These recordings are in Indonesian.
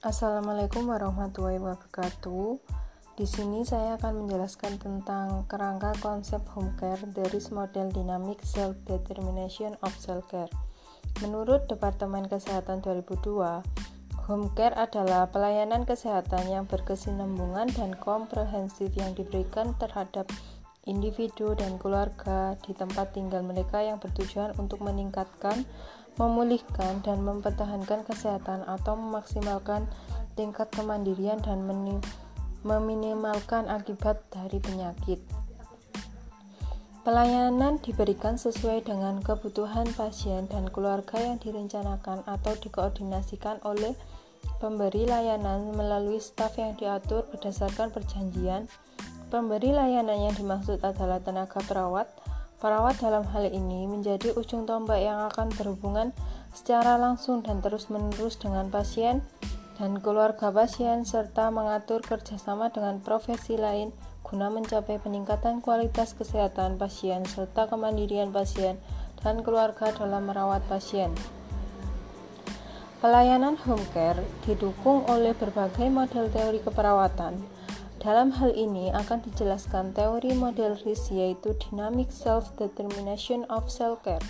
Assalamualaikum warahmatullahi wabarakatuh. Di sini saya akan menjelaskan tentang kerangka konsep home care dari model dynamic self determination of self care. Menurut Departemen Kesehatan 2002, home care adalah pelayanan kesehatan yang berkesinambungan dan komprehensif yang diberikan terhadap individu dan keluarga di tempat tinggal mereka yang bertujuan untuk meningkatkan memulihkan dan mempertahankan kesehatan atau memaksimalkan tingkat kemandirian dan meminimalkan akibat dari penyakit. Pelayanan diberikan sesuai dengan kebutuhan pasien dan keluarga yang direncanakan atau dikoordinasikan oleh pemberi layanan melalui staf yang diatur berdasarkan perjanjian. Pemberi layanan yang dimaksud adalah tenaga perawat, Perawat dalam hal ini menjadi ujung tombak yang akan berhubungan secara langsung dan terus-menerus dengan pasien dan keluarga pasien serta mengatur kerjasama dengan profesi lain guna mencapai peningkatan kualitas kesehatan pasien serta kemandirian pasien dan keluarga dalam merawat pasien. Pelayanan home care didukung oleh berbagai model teori keperawatan, dalam hal ini akan dijelaskan teori model RIS yaitu Dynamic Self-Determination of Cell Care.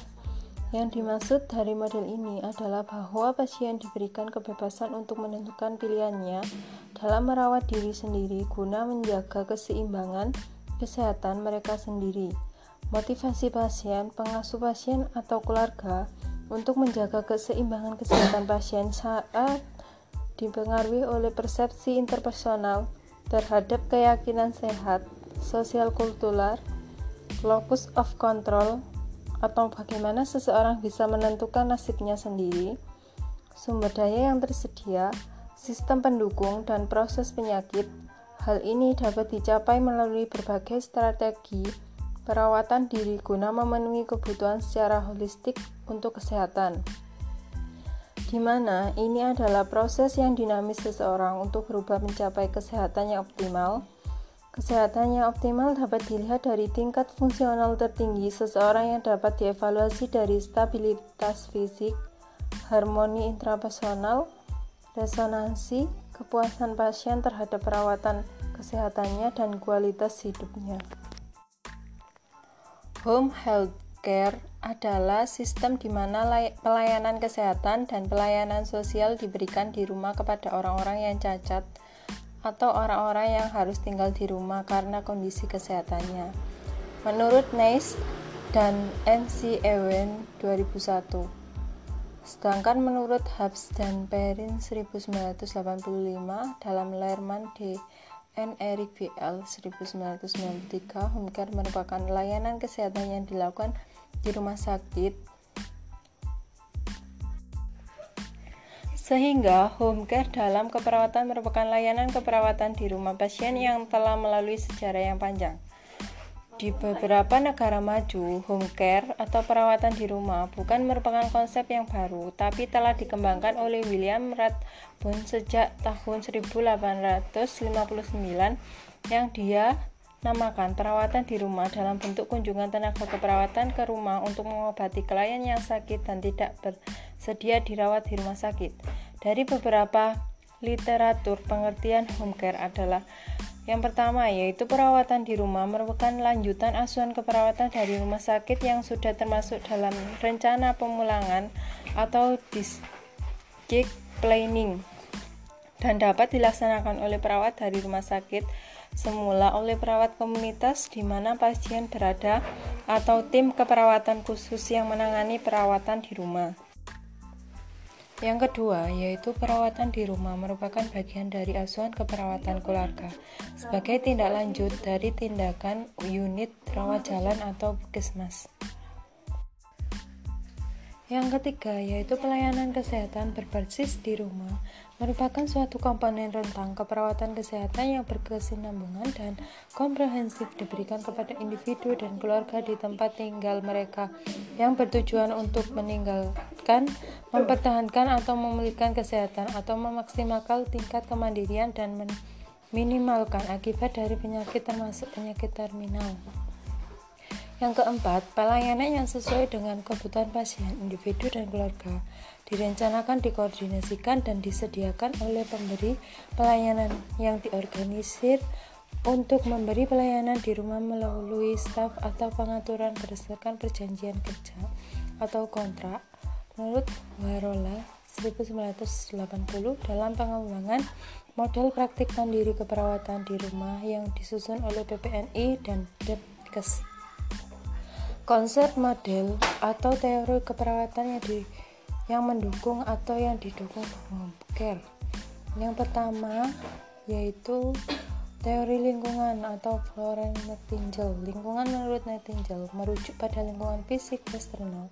Yang dimaksud dari model ini adalah bahwa pasien diberikan kebebasan untuk menentukan pilihannya dalam merawat diri sendiri guna menjaga keseimbangan kesehatan mereka sendiri. Motivasi pasien, pengasuh pasien, atau keluarga untuk menjaga keseimbangan kesehatan pasien saat dipengaruhi oleh persepsi interpersonal terhadap keyakinan sehat, sosial kultural, locus of control, atau bagaimana seseorang bisa menentukan nasibnya sendiri, sumber daya yang tersedia, sistem pendukung, dan proses penyakit. Hal ini dapat dicapai melalui berbagai strategi perawatan diri guna memenuhi kebutuhan secara holistik untuk kesehatan di mana ini adalah proses yang dinamis seseorang untuk berubah mencapai kesehatan yang optimal. Kesehatan yang optimal dapat dilihat dari tingkat fungsional tertinggi seseorang yang dapat dievaluasi dari stabilitas fisik, harmoni intrapersonal, resonansi, kepuasan pasien terhadap perawatan kesehatannya, dan kualitas hidupnya. Home health care adalah sistem di mana pelayanan kesehatan dan pelayanan sosial diberikan di rumah kepada orang-orang yang cacat atau orang-orang yang harus tinggal di rumah karena kondisi kesehatannya. Menurut Neis dan MC Ewen 2001. Sedangkan menurut Habs dan Perrin 1985 dalam Lerman D. N. Eric BL 1993, home care merupakan layanan kesehatan yang dilakukan di rumah sakit sehingga home care dalam keperawatan merupakan layanan keperawatan di rumah pasien yang telah melalui sejarah yang panjang. Di beberapa negara maju, home care atau perawatan di rumah bukan merupakan konsep yang baru, tapi telah dikembangkan oleh William Rathbone sejak tahun 1859 yang dia Namakan perawatan di rumah dalam bentuk kunjungan tenaga keperawatan ke rumah untuk mengobati klien yang sakit dan tidak bersedia dirawat di rumah sakit. Dari beberapa literatur pengertian home care adalah yang pertama yaitu perawatan di rumah merupakan lanjutan asuhan keperawatan dari rumah sakit yang sudah termasuk dalam rencana pemulangan atau discharge planning dan dapat dilaksanakan oleh perawat dari rumah sakit semula oleh perawat komunitas di mana pasien berada atau tim keperawatan khusus yang menangani perawatan di rumah. Yang kedua, yaitu perawatan di rumah merupakan bagian dari asuhan keperawatan keluarga sebagai tindak lanjut dari tindakan unit rawat jalan atau puskesmas. Yang ketiga, yaitu pelayanan kesehatan berbasis di rumah, merupakan suatu komponen rentang keperawatan kesehatan yang berkesinambungan dan komprehensif diberikan kepada individu dan keluarga di tempat tinggal mereka yang bertujuan untuk meninggalkan, mempertahankan atau memulihkan kesehatan atau memaksimalkan tingkat kemandirian dan meminimalkan akibat dari penyakit termasuk penyakit terminal. Yang keempat, pelayanan yang sesuai dengan kebutuhan pasien, individu, dan keluarga direncanakan, dikoordinasikan, dan disediakan oleh pemberi pelayanan yang diorganisir untuk memberi pelayanan di rumah melalui staf atau pengaturan berdasarkan perjanjian kerja atau kontrak menurut Warola 1980 dalam pengembangan model praktik mandiri keperawatan di rumah yang disusun oleh PPNI dan Depkes. Konsep model atau teori keperawatan yang, di, yang mendukung atau yang didukung care. Yang pertama yaitu teori lingkungan atau Florence Nightingale. Lingkungan menurut Nightingale merujuk pada lingkungan fisik eksternal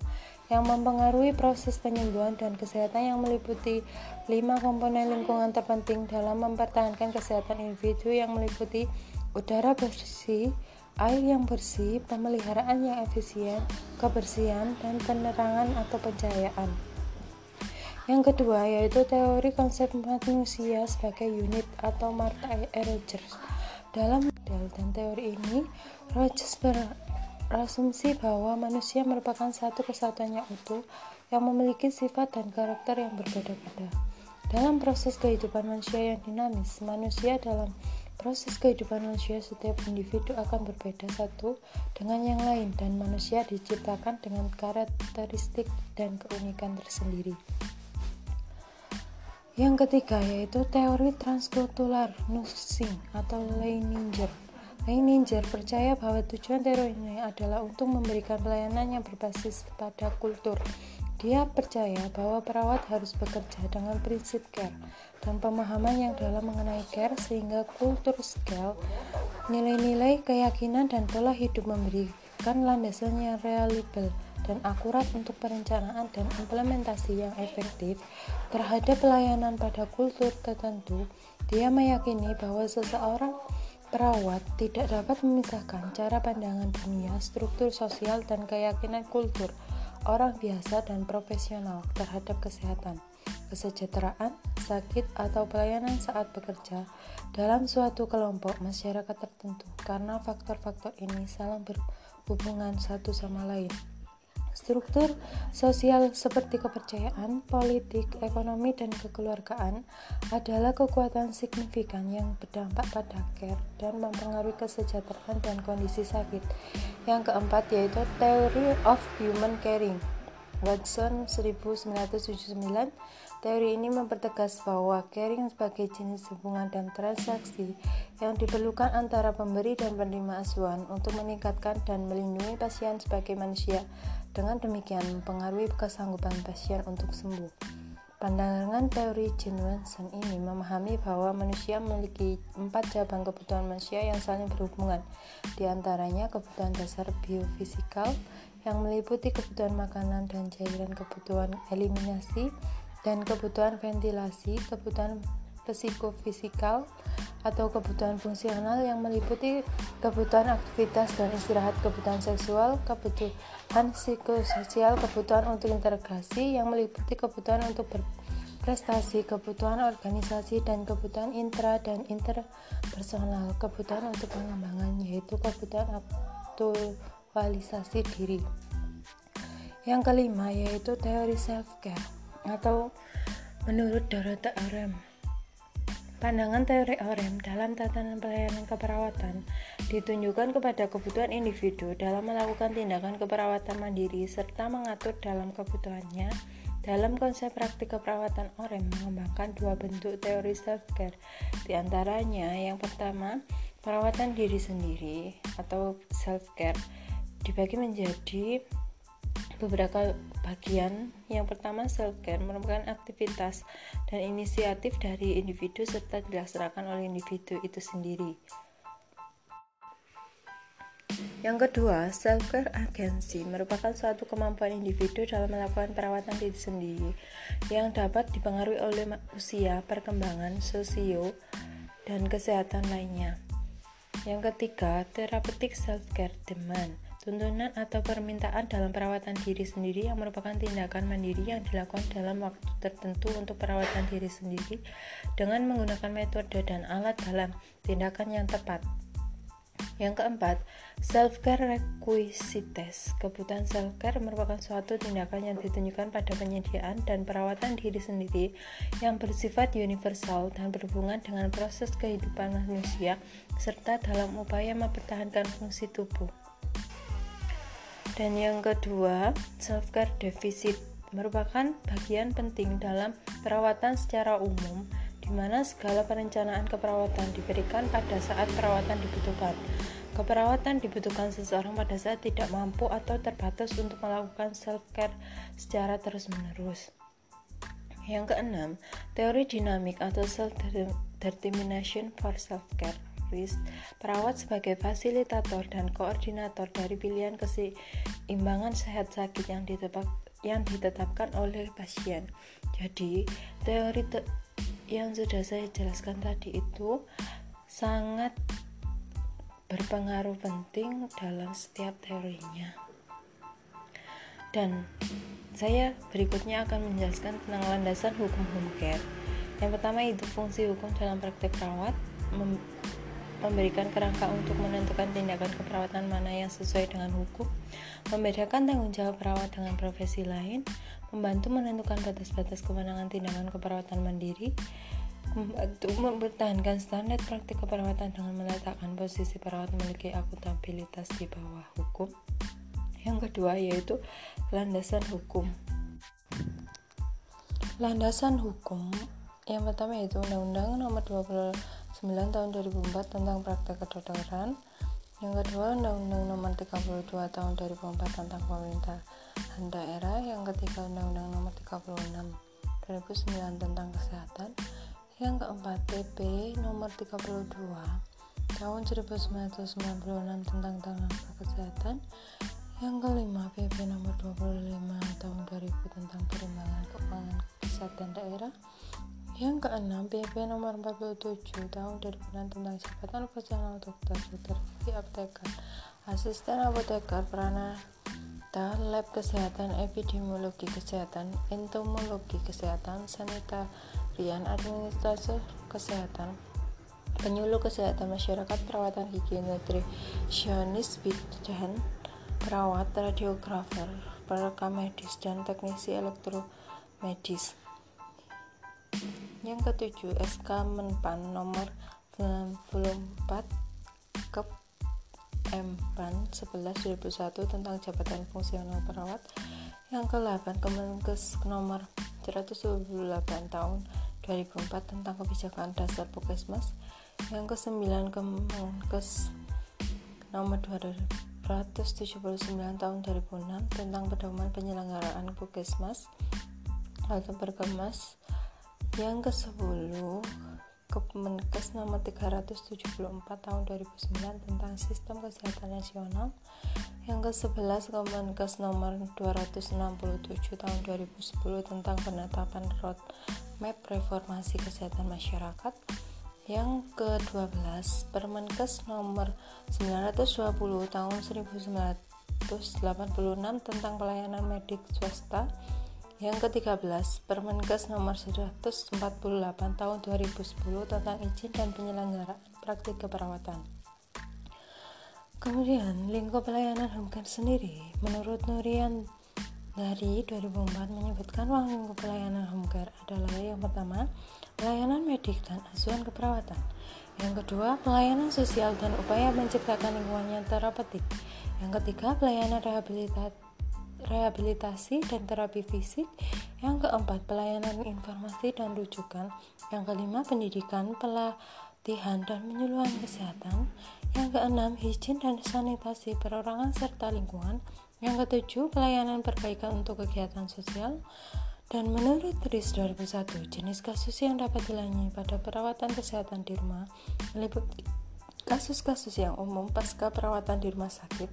yang mempengaruhi proses penyembuhan dan kesehatan yang meliputi lima komponen lingkungan terpenting dalam mempertahankan kesehatan individu yang meliputi udara bersih, air yang bersih, pemeliharaan yang efisien, kebersihan, dan penerangan atau pencahayaan. Yang kedua yaitu teori konsep manusia sebagai unit atau Martha Rogers. Dalam model dan teori ini, Rogers ber asumsi bahwa manusia merupakan satu kesatuan yang utuh yang memiliki sifat dan karakter yang berbeda-beda. Dalam proses kehidupan manusia yang dinamis, manusia dalam proses kehidupan manusia setiap individu akan berbeda satu dengan yang lain dan manusia diciptakan dengan karakteristik dan keunikan tersendiri. Yang ketiga yaitu teori transkultural nursing atau Leininger Leininger percaya bahwa tujuan teori ini adalah untuk memberikan pelayanan yang berbasis pada kultur. Dia percaya bahwa perawat harus bekerja dengan prinsip care dan pemahaman yang dalam mengenai care sehingga kultur scale, nilai-nilai keyakinan dan pola hidup memberikan landasan yang reliable dan akurat untuk perencanaan dan implementasi yang efektif terhadap pelayanan pada kultur tertentu. Dia meyakini bahwa seseorang Perawat tidak dapat memisahkan cara pandangan dunia, struktur sosial, dan keyakinan kultur orang biasa dan profesional terhadap kesehatan, kesejahteraan, sakit, atau pelayanan saat bekerja dalam suatu kelompok masyarakat tertentu karena faktor-faktor ini saling berhubungan satu sama lain. Struktur sosial seperti kepercayaan, politik, ekonomi, dan kekeluargaan adalah kekuatan signifikan yang berdampak pada care dan mempengaruhi kesejahteraan dan kondisi sakit. Yang keempat yaitu Theory of Human Caring. Watson 1979 Teori ini mempertegas bahwa caring sebagai jenis hubungan dan transaksi yang diperlukan antara pemberi dan penerima asuhan untuk meningkatkan dan melindungi pasien sebagai manusia dengan demikian mempengaruhi kesanggupan pasien untuk sembuh. Pandangan teori Jane ini memahami bahwa manusia memiliki empat cabang kebutuhan manusia yang saling berhubungan, di antaranya kebutuhan dasar biofisikal yang meliputi kebutuhan makanan dan cairan, kebutuhan eliminasi, dan kebutuhan ventilasi, kebutuhan psikofisikal atau kebutuhan fungsional yang meliputi kebutuhan aktivitas dan istirahat, kebutuhan seksual, kebutuhan psikososial, kebutuhan untuk integrasi yang meliputi kebutuhan untuk berprestasi, kebutuhan organisasi dan kebutuhan intra dan interpersonal, kebutuhan untuk pengembangan yaitu kebutuhan aktualisasi diri. Yang kelima yaitu teori self care atau menurut Dorota Orem Pandangan teori OREM dalam tatanan pelayanan keperawatan ditunjukkan kepada kebutuhan individu dalam melakukan tindakan keperawatan mandiri serta mengatur dalam kebutuhannya. Dalam konsep praktik keperawatan OREM mengembangkan dua bentuk teori self-care, di antaranya yang pertama, perawatan diri sendiri atau self-care dibagi menjadi beberapa bagian. Yang pertama, self-care merupakan aktivitas dan inisiatif dari individu serta dilaksanakan oleh individu itu sendiri. Yang kedua, self-care agency merupakan suatu kemampuan individu dalam melakukan perawatan diri sendiri yang dapat dipengaruhi oleh usia, perkembangan, sosio, dan kesehatan lainnya. Yang ketiga, therapeutic self-care demand tuntunan atau permintaan dalam perawatan diri sendiri yang merupakan tindakan mandiri yang dilakukan dalam waktu tertentu untuk perawatan diri sendiri dengan menggunakan metode dan alat dalam tindakan yang tepat. Yang keempat, self-care requisites. Kebutuhan self-care merupakan suatu tindakan yang ditunjukkan pada penyediaan dan perawatan diri sendiri yang bersifat universal dan berhubungan dengan proses kehidupan manusia serta dalam upaya mempertahankan fungsi tubuh. Dan yang kedua, self-care deficit merupakan bagian penting dalam perawatan secara umum di mana segala perencanaan keperawatan diberikan pada saat perawatan dibutuhkan. Keperawatan dibutuhkan seseorang pada saat tidak mampu atau terbatas untuk melakukan self-care secara terus-menerus. Yang keenam, teori dinamik atau self-determination for self-care. Perawat sebagai fasilitator dan koordinator dari pilihan keseimbangan sehat sakit yang ditetap, yang ditetapkan oleh pasien. Jadi, teori te yang sudah saya jelaskan tadi itu sangat berpengaruh penting dalam setiap teorinya. Dan saya berikutnya akan menjelaskan tentang landasan hukum home care. Yang pertama itu fungsi hukum dalam praktek perawat memberikan kerangka untuk menentukan tindakan keperawatan mana yang sesuai dengan hukum, membedakan tanggung jawab perawat dengan profesi lain, membantu menentukan batas-batas kewenangan tindakan keperawatan mandiri, membantu mempertahankan standar praktik keperawatan dengan meletakkan posisi perawat memiliki akuntabilitas di bawah hukum. Yang kedua yaitu landasan hukum. Landasan hukum yang pertama yaitu Undang-Undang Nomor 20 9 tahun 2004 tentang praktek kedokteran. Yang kedua Undang-Undang Nomor 32 tahun 2004 tentang pemerintahan daerah. Yang ketiga Undang-Undang Nomor 36 2009 tentang kesehatan. Yang keempat PP Nomor 32 tahun 1996 tentang tenaga kesehatan. Yang kelima PP nomor 25 tahun 2000 tentang perimbangan keuangan kesehatan daerah yang keenam, PP nomor 47 tahun 2006 tentang jabatan fungsional dokter, dokter gigi apoteker, asisten apoteker, pranata, lab kesehatan, epidemiologi kesehatan, entomologi kesehatan, sanitarian, administrasi kesehatan, penyuluh kesehatan masyarakat, perawatan gigi, nutrisionis, bidan, perawat, radiografer, perekam medis, dan teknisi elektromedis. Yang ketujuh, SK Menpan nomor 94 ke M-PAN 11 2001 tentang jabatan fungsional perawat. Yang ke-8, Kemenkes nomor 128 tahun 2004 tentang kebijakan dasar Pukesmas. Yang ke-9, Kemenkes nomor 279 tahun 2006 tentang pedoman penyelenggaraan Pukesmas atau Perkemas yang ke-10 Kemenkes nomor 374 tahun 2009 tentang sistem kesehatan nasional. Yang ke-11 Kemenkes nomor 267 tahun 2010 tentang penetapan roadmap reformasi kesehatan masyarakat. Yang ke-12 Permenkes nomor 920 tahun 1986 tentang pelayanan medik swasta yang ke-13, Permenkes nomor 148 tahun 2010 tentang izin dan penyelenggaraan praktik keperawatan. Kemudian, lingkup pelayanan Humkan sendiri, menurut Nurian dari 2004 menyebutkan ruang lingkup pelayanan Homecare adalah yang pertama, pelayanan medik dan asuhan keperawatan. Yang kedua, pelayanan sosial dan upaya menciptakan lingkungan yang terapeutik. Yang ketiga, pelayanan rehabilitasi rehabilitasi dan terapi fisik. Yang keempat, pelayanan informasi dan rujukan. Yang kelima, pendidikan, pelatihan dan penyuluhan kesehatan. Yang keenam, hijin dan sanitasi perorangan serta lingkungan. Yang ketujuh, pelayanan perbaikan untuk kegiatan sosial. Dan menurut RIS 2001, jenis kasus yang dapat dilayani pada perawatan kesehatan di rumah meliputi kasus-kasus yang umum pasca perawatan di rumah sakit,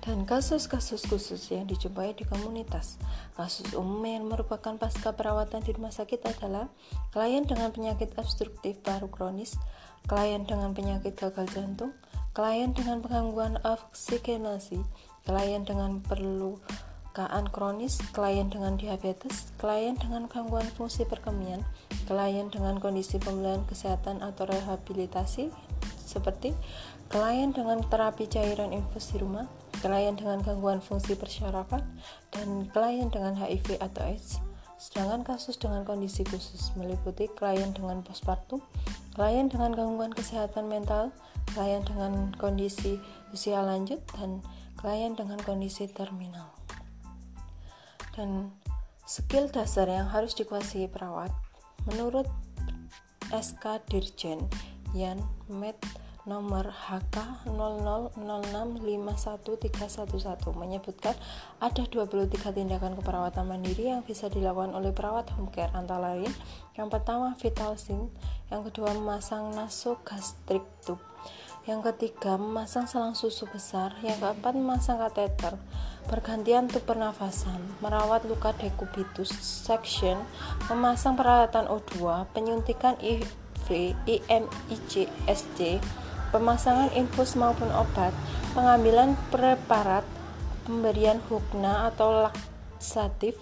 dan kasus-kasus khusus yang dijumpai di komunitas. Kasus umum yang merupakan pasca perawatan di rumah sakit adalah klien dengan penyakit obstruktif paru kronis, klien dengan penyakit gagal jantung, klien dengan penggangguan oksigenasi, klien dengan perlukaan kronis, klien dengan diabetes, klien dengan gangguan fungsi perkemian, klien dengan kondisi pemulihan kesehatan atau rehabilitasi seperti klien dengan terapi cairan infus di rumah, klien dengan gangguan fungsi persyarafan, dan klien dengan HIV atau AIDS. Sedangkan kasus dengan kondisi khusus meliputi klien dengan postpartum, klien dengan gangguan kesehatan mental, klien dengan kondisi usia lanjut, dan klien dengan kondisi terminal. Dan skill dasar yang harus dikuasai perawat menurut SK Dirjen Yan Med nomor HK 0006513111 menyebutkan ada 23 tindakan keperawatan mandiri yang bisa dilakukan oleh perawat home care. Antara lain yang pertama vital sign, yang kedua memasang nasogastrik tube, yang ketiga memasang selang susu besar, yang keempat memasang kateter, pergantian tube pernafasan, merawat luka dekubitus, section, memasang peralatan O2, penyuntikan IV, IM, IC, SC, pemasangan infus maupun obat, pengambilan preparat, pemberian hukna atau laksatif,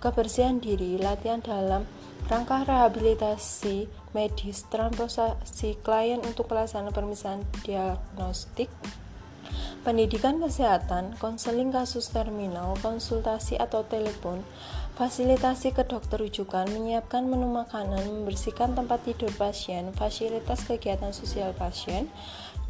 kebersihan diri, latihan dalam rangka rehabilitasi medis, transportasi klien untuk pelaksanaan pemisahan diagnostik, pendidikan kesehatan, konseling kasus terminal, konsultasi atau telepon, fasilitasi ke dokter rujukan, menyiapkan menu makanan, membersihkan tempat tidur pasien, fasilitas kegiatan sosial pasien,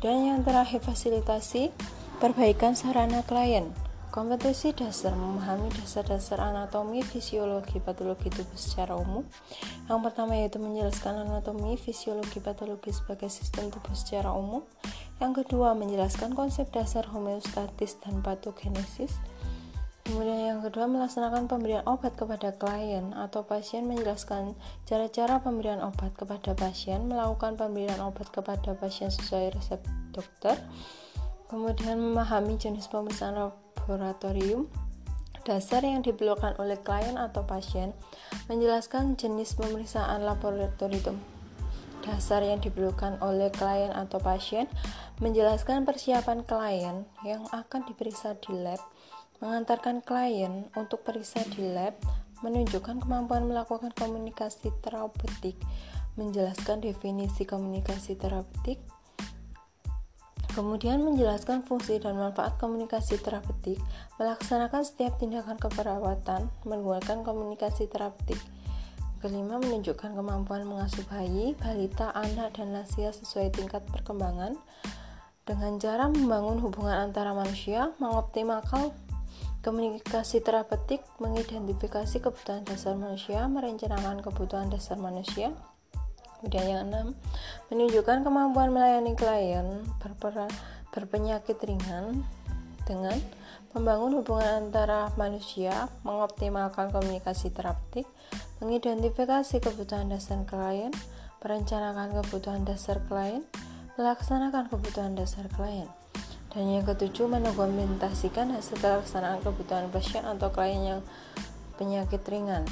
dan yang terakhir fasilitasi perbaikan sarana klien. Kompetensi dasar memahami dasar-dasar anatomi, fisiologi, patologi tubuh secara umum. Yang pertama yaitu menjelaskan anatomi, fisiologi, patologi sebagai sistem tubuh secara umum. Yang kedua menjelaskan konsep dasar homeostatis dan patogenesis. Kemudian yang kedua melaksanakan pemberian obat kepada klien atau pasien menjelaskan cara-cara pemberian obat kepada pasien, melakukan pemberian obat kepada pasien sesuai resep dokter. Kemudian memahami jenis pemeriksaan laboratorium dasar yang diperlukan oleh klien atau pasien, menjelaskan jenis pemeriksaan laboratorium dasar yang diperlukan oleh klien atau pasien, menjelaskan persiapan klien yang akan diperiksa di lab, mengantarkan klien untuk periksa di lab, menunjukkan kemampuan melakukan komunikasi terapeutik, menjelaskan definisi komunikasi terapeutik, kemudian menjelaskan fungsi dan manfaat komunikasi terapeutik, melaksanakan setiap tindakan keperawatan menggunakan komunikasi terapeutik. Kelima, menunjukkan kemampuan mengasuh bayi, balita, anak, dan lansia sesuai tingkat perkembangan dengan cara membangun hubungan antara manusia, mengoptimalkan Komunikasi terapeutik mengidentifikasi kebutuhan dasar manusia, merencanakan kebutuhan dasar manusia. Kemudian yang enam, menunjukkan kemampuan melayani klien berperan, berpenyakit ringan dengan membangun hubungan antara manusia, mengoptimalkan komunikasi terapeutik, mengidentifikasi kebutuhan dasar klien, merencanakan kebutuhan dasar klien, melaksanakan kebutuhan dasar klien. Dan yang ketujuh, mendokumentasikan hasil pelaksanaan kebutuhan pasien atau klien yang penyakit ringan.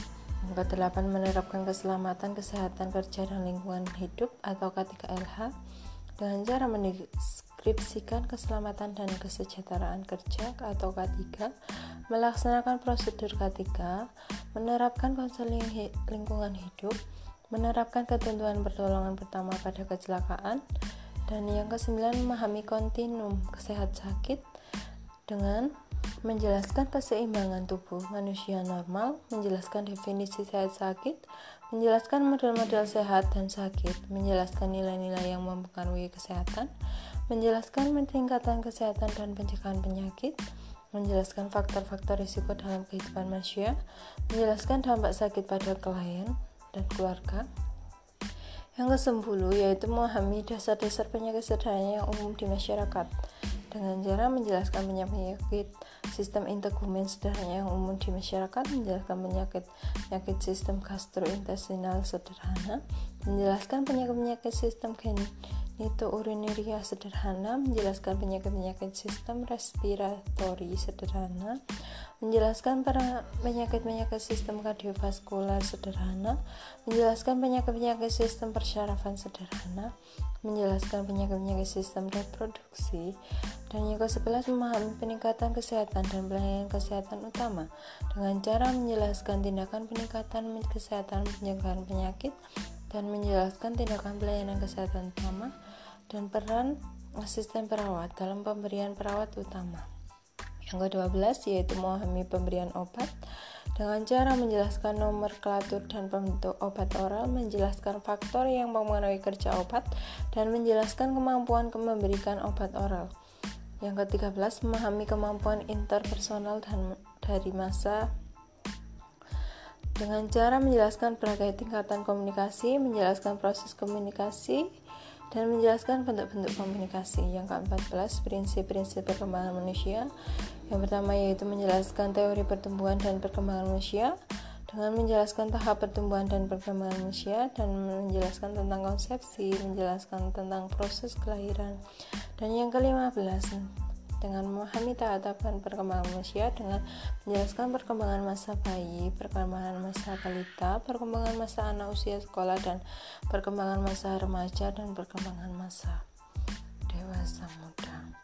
Yang kedelapan, menerapkan keselamatan kesehatan kerja dan lingkungan hidup atau K3LH dengan cara mendeskripsikan keselamatan dan kesejahteraan kerja atau K3, melaksanakan prosedur K3, menerapkan konseling lingkungan hidup, menerapkan ketentuan pertolongan pertama pada kecelakaan, dan yang kesembilan, memahami kontinum kesehat sakit dengan menjelaskan keseimbangan tubuh manusia normal, menjelaskan definisi sehat sakit, menjelaskan model-model sehat dan sakit, menjelaskan nilai-nilai yang mempengaruhi kesehatan, menjelaskan peningkatan kesehatan dan pencegahan penyakit, menjelaskan faktor-faktor risiko dalam kehidupan manusia, menjelaskan dampak sakit pada klien dan keluarga, yang ke-10 yaitu memahami dasar-dasar penyakit sederhana yang umum di masyarakat. Dengan cara menjelaskan penyakit sistem integumen sederhana yang umum di masyarakat, menjelaskan penyakit penyakit sistem gastrointestinal sederhana, menjelaskan penyakit-penyakit sistem genitourinuria sederhana, menjelaskan penyakit-penyakit sistem respiratori sederhana, menjelaskan para penyakit-penyakit sistem kardiovaskular sederhana, menjelaskan penyakit-penyakit sistem persyarafan sederhana, menjelaskan penyakit-penyakit sistem reproduksi, dan yang ke-11 memahami peningkatan kesehatan dan pelayanan kesehatan utama. Dengan cara menjelaskan tindakan peningkatan kesehatan pencegahan penyakit dan menjelaskan tindakan pelayanan kesehatan utama dan peran asisten perawat dalam pemberian perawat utama. Yang ke-12 yaitu memahami pemberian obat dengan cara menjelaskan nomenklatur dan pembentuk obat oral, menjelaskan faktor yang mempengaruhi kerja obat, dan menjelaskan kemampuan memberikan obat oral. Yang ke-13 memahami kemampuan interpersonal dan dari masa dengan cara menjelaskan berbagai tingkatan komunikasi, menjelaskan proses komunikasi, dan menjelaskan bentuk-bentuk komunikasi. Yang ke-14, prinsip-prinsip perkembangan manusia. Yang pertama yaitu menjelaskan teori pertumbuhan dan perkembangan manusia dengan menjelaskan tahap pertumbuhan dan perkembangan manusia dan menjelaskan tentang konsepsi, menjelaskan tentang proses kelahiran. Dan yang ke-15, dengan memahami tahapan perkembangan manusia dengan menjelaskan perkembangan masa bayi, perkembangan masa balita, perkembangan masa anak usia sekolah dan perkembangan masa remaja dan perkembangan masa dewasa muda.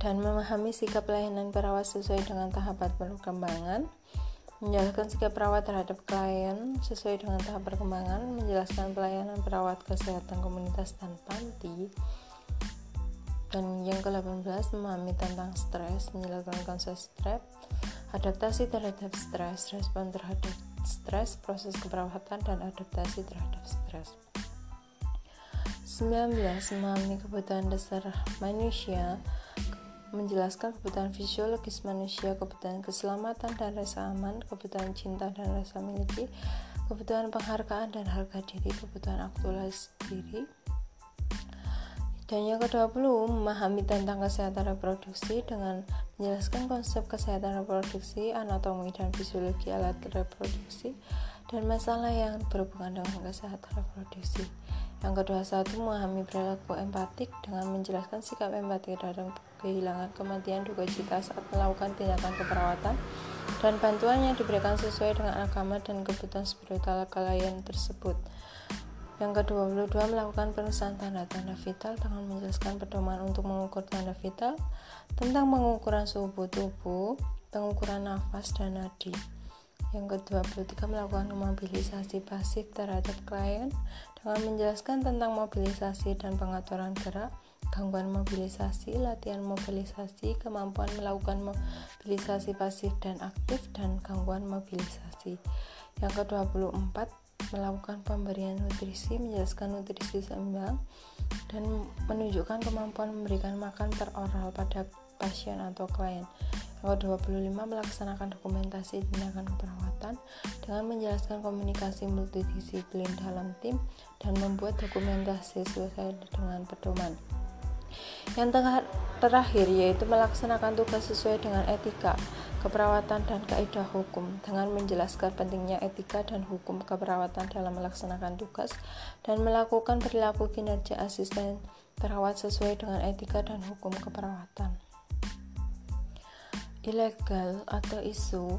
Dan memahami sikap pelayanan perawat sesuai dengan tahapan perkembangan, menjelaskan sikap perawat terhadap klien sesuai dengan tahap perkembangan, menjelaskan pelayanan perawat kesehatan komunitas dan panti, dan yang ke-18 memahami tentang stres, menjelaskan konsep stres, adaptasi terhadap stres, respon terhadap stres, proses keperawatan dan adaptasi terhadap stres. 19. Memahami kebutuhan dasar manusia, menjelaskan kebutuhan fisiologis manusia, kebutuhan keselamatan dan rasa aman, kebutuhan cinta dan rasa miliki, kebutuhan penghargaan dan harga diri, kebutuhan aktualisasi diri, dan yang ke-20, memahami tentang kesehatan reproduksi dengan menjelaskan konsep kesehatan reproduksi, anatomi dan fisiologi alat reproduksi, dan masalah yang berhubungan dengan kesehatan reproduksi. Yang ke-21, memahami perilaku empatik dengan menjelaskan sikap empatik terhadap kehilangan, kematian, duka cita saat melakukan tindakan keperawatan, dan bantuan yang diberikan sesuai dengan agama dan kebutuhan spiritual klien tersebut. Yang ke-22 melakukan penulisan tanda-tanda vital dengan menjelaskan pedoman untuk mengukur tanda vital tentang pengukuran suhu tubuh, pengukuran nafas dan nadi. Yang ke-23 melakukan mobilisasi pasif terhadap klien dengan menjelaskan tentang mobilisasi dan pengaturan gerak, gangguan mobilisasi, latihan mobilisasi, kemampuan melakukan mobilisasi pasif dan aktif, dan gangguan mobilisasi. Yang ke-24 melakukan pemberian nutrisi, menjelaskan nutrisi seimbang, dan menunjukkan kemampuan memberikan makan teroral pada pasien atau klien. Yang ke-25 melaksanakan dokumentasi tindakan keperawatan dengan menjelaskan komunikasi multidisiplin dalam tim dan membuat dokumentasi sesuai dengan pedoman. Yang terakhir yaitu melaksanakan tugas sesuai dengan etika, keperawatan dan kaidah hukum dengan menjelaskan pentingnya etika dan hukum keperawatan dalam melaksanakan tugas dan melakukan perilaku kinerja asisten perawat sesuai dengan etika dan hukum keperawatan. Ilegal atau isu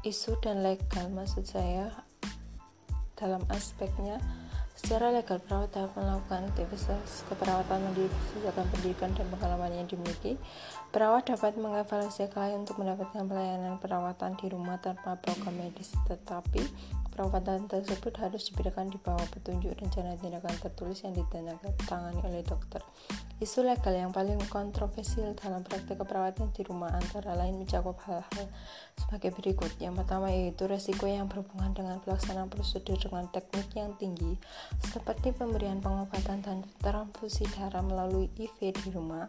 isu dan legal maksud saya dalam aspeknya Secara legal, perawat dapat melakukan aktivitas keperawatan berdasarkan pendidikan dan pengalaman yang dimiliki. Perawat dapat mengevaluasi klien untuk mendapatkan pelayanan perawatan di rumah tanpa program medis, tetapi Perawatan tersebut harus diberikan di bawah petunjuk rencana tindakan tertulis yang ditandatangani oleh dokter. Isu legal yang paling kontroversial dalam praktek keperawatan di rumah antara lain mencakup hal-hal sebagai berikut. Yang pertama yaitu resiko yang berhubungan dengan pelaksanaan prosedur dengan teknik yang tinggi, seperti pemberian pengobatan dan transfusi darah melalui IV di rumah.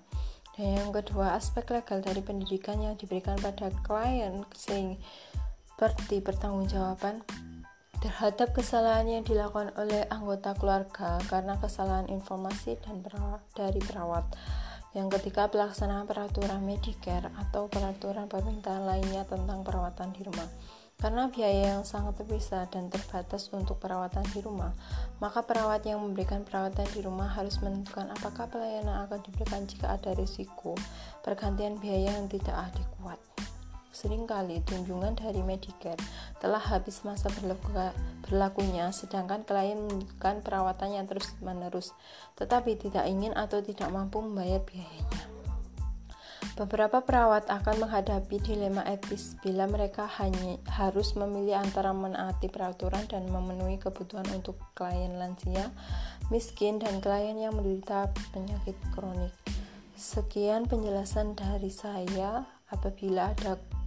Dan yang kedua, aspek legal dari pendidikan yang diberikan pada klien seperti pertanggungjawaban terhadap kesalahan yang dilakukan oleh anggota keluarga karena kesalahan informasi dan perawat, dari perawat. Yang ketiga, pelaksanaan peraturan Medicare atau peraturan permintaan lainnya tentang perawatan di rumah. Karena biaya yang sangat terpisah dan terbatas untuk perawatan di rumah, maka perawat yang memberikan perawatan di rumah harus menentukan apakah pelayanan akan diberikan jika ada risiko pergantian biaya yang tidak adekuat. Seringkali tunjungan dari Medicare telah habis masa berlakunya, sedangkan klien membutuhkan perawatan yang terus-menerus, tetapi tidak ingin atau tidak mampu membayar biayanya. Beberapa perawat akan menghadapi dilema etis bila mereka hanya harus memilih antara menaati peraturan dan memenuhi kebutuhan untuk klien lansia, miskin, dan klien yang menderita penyakit kronik. Sekian penjelasan dari saya. Apabila ada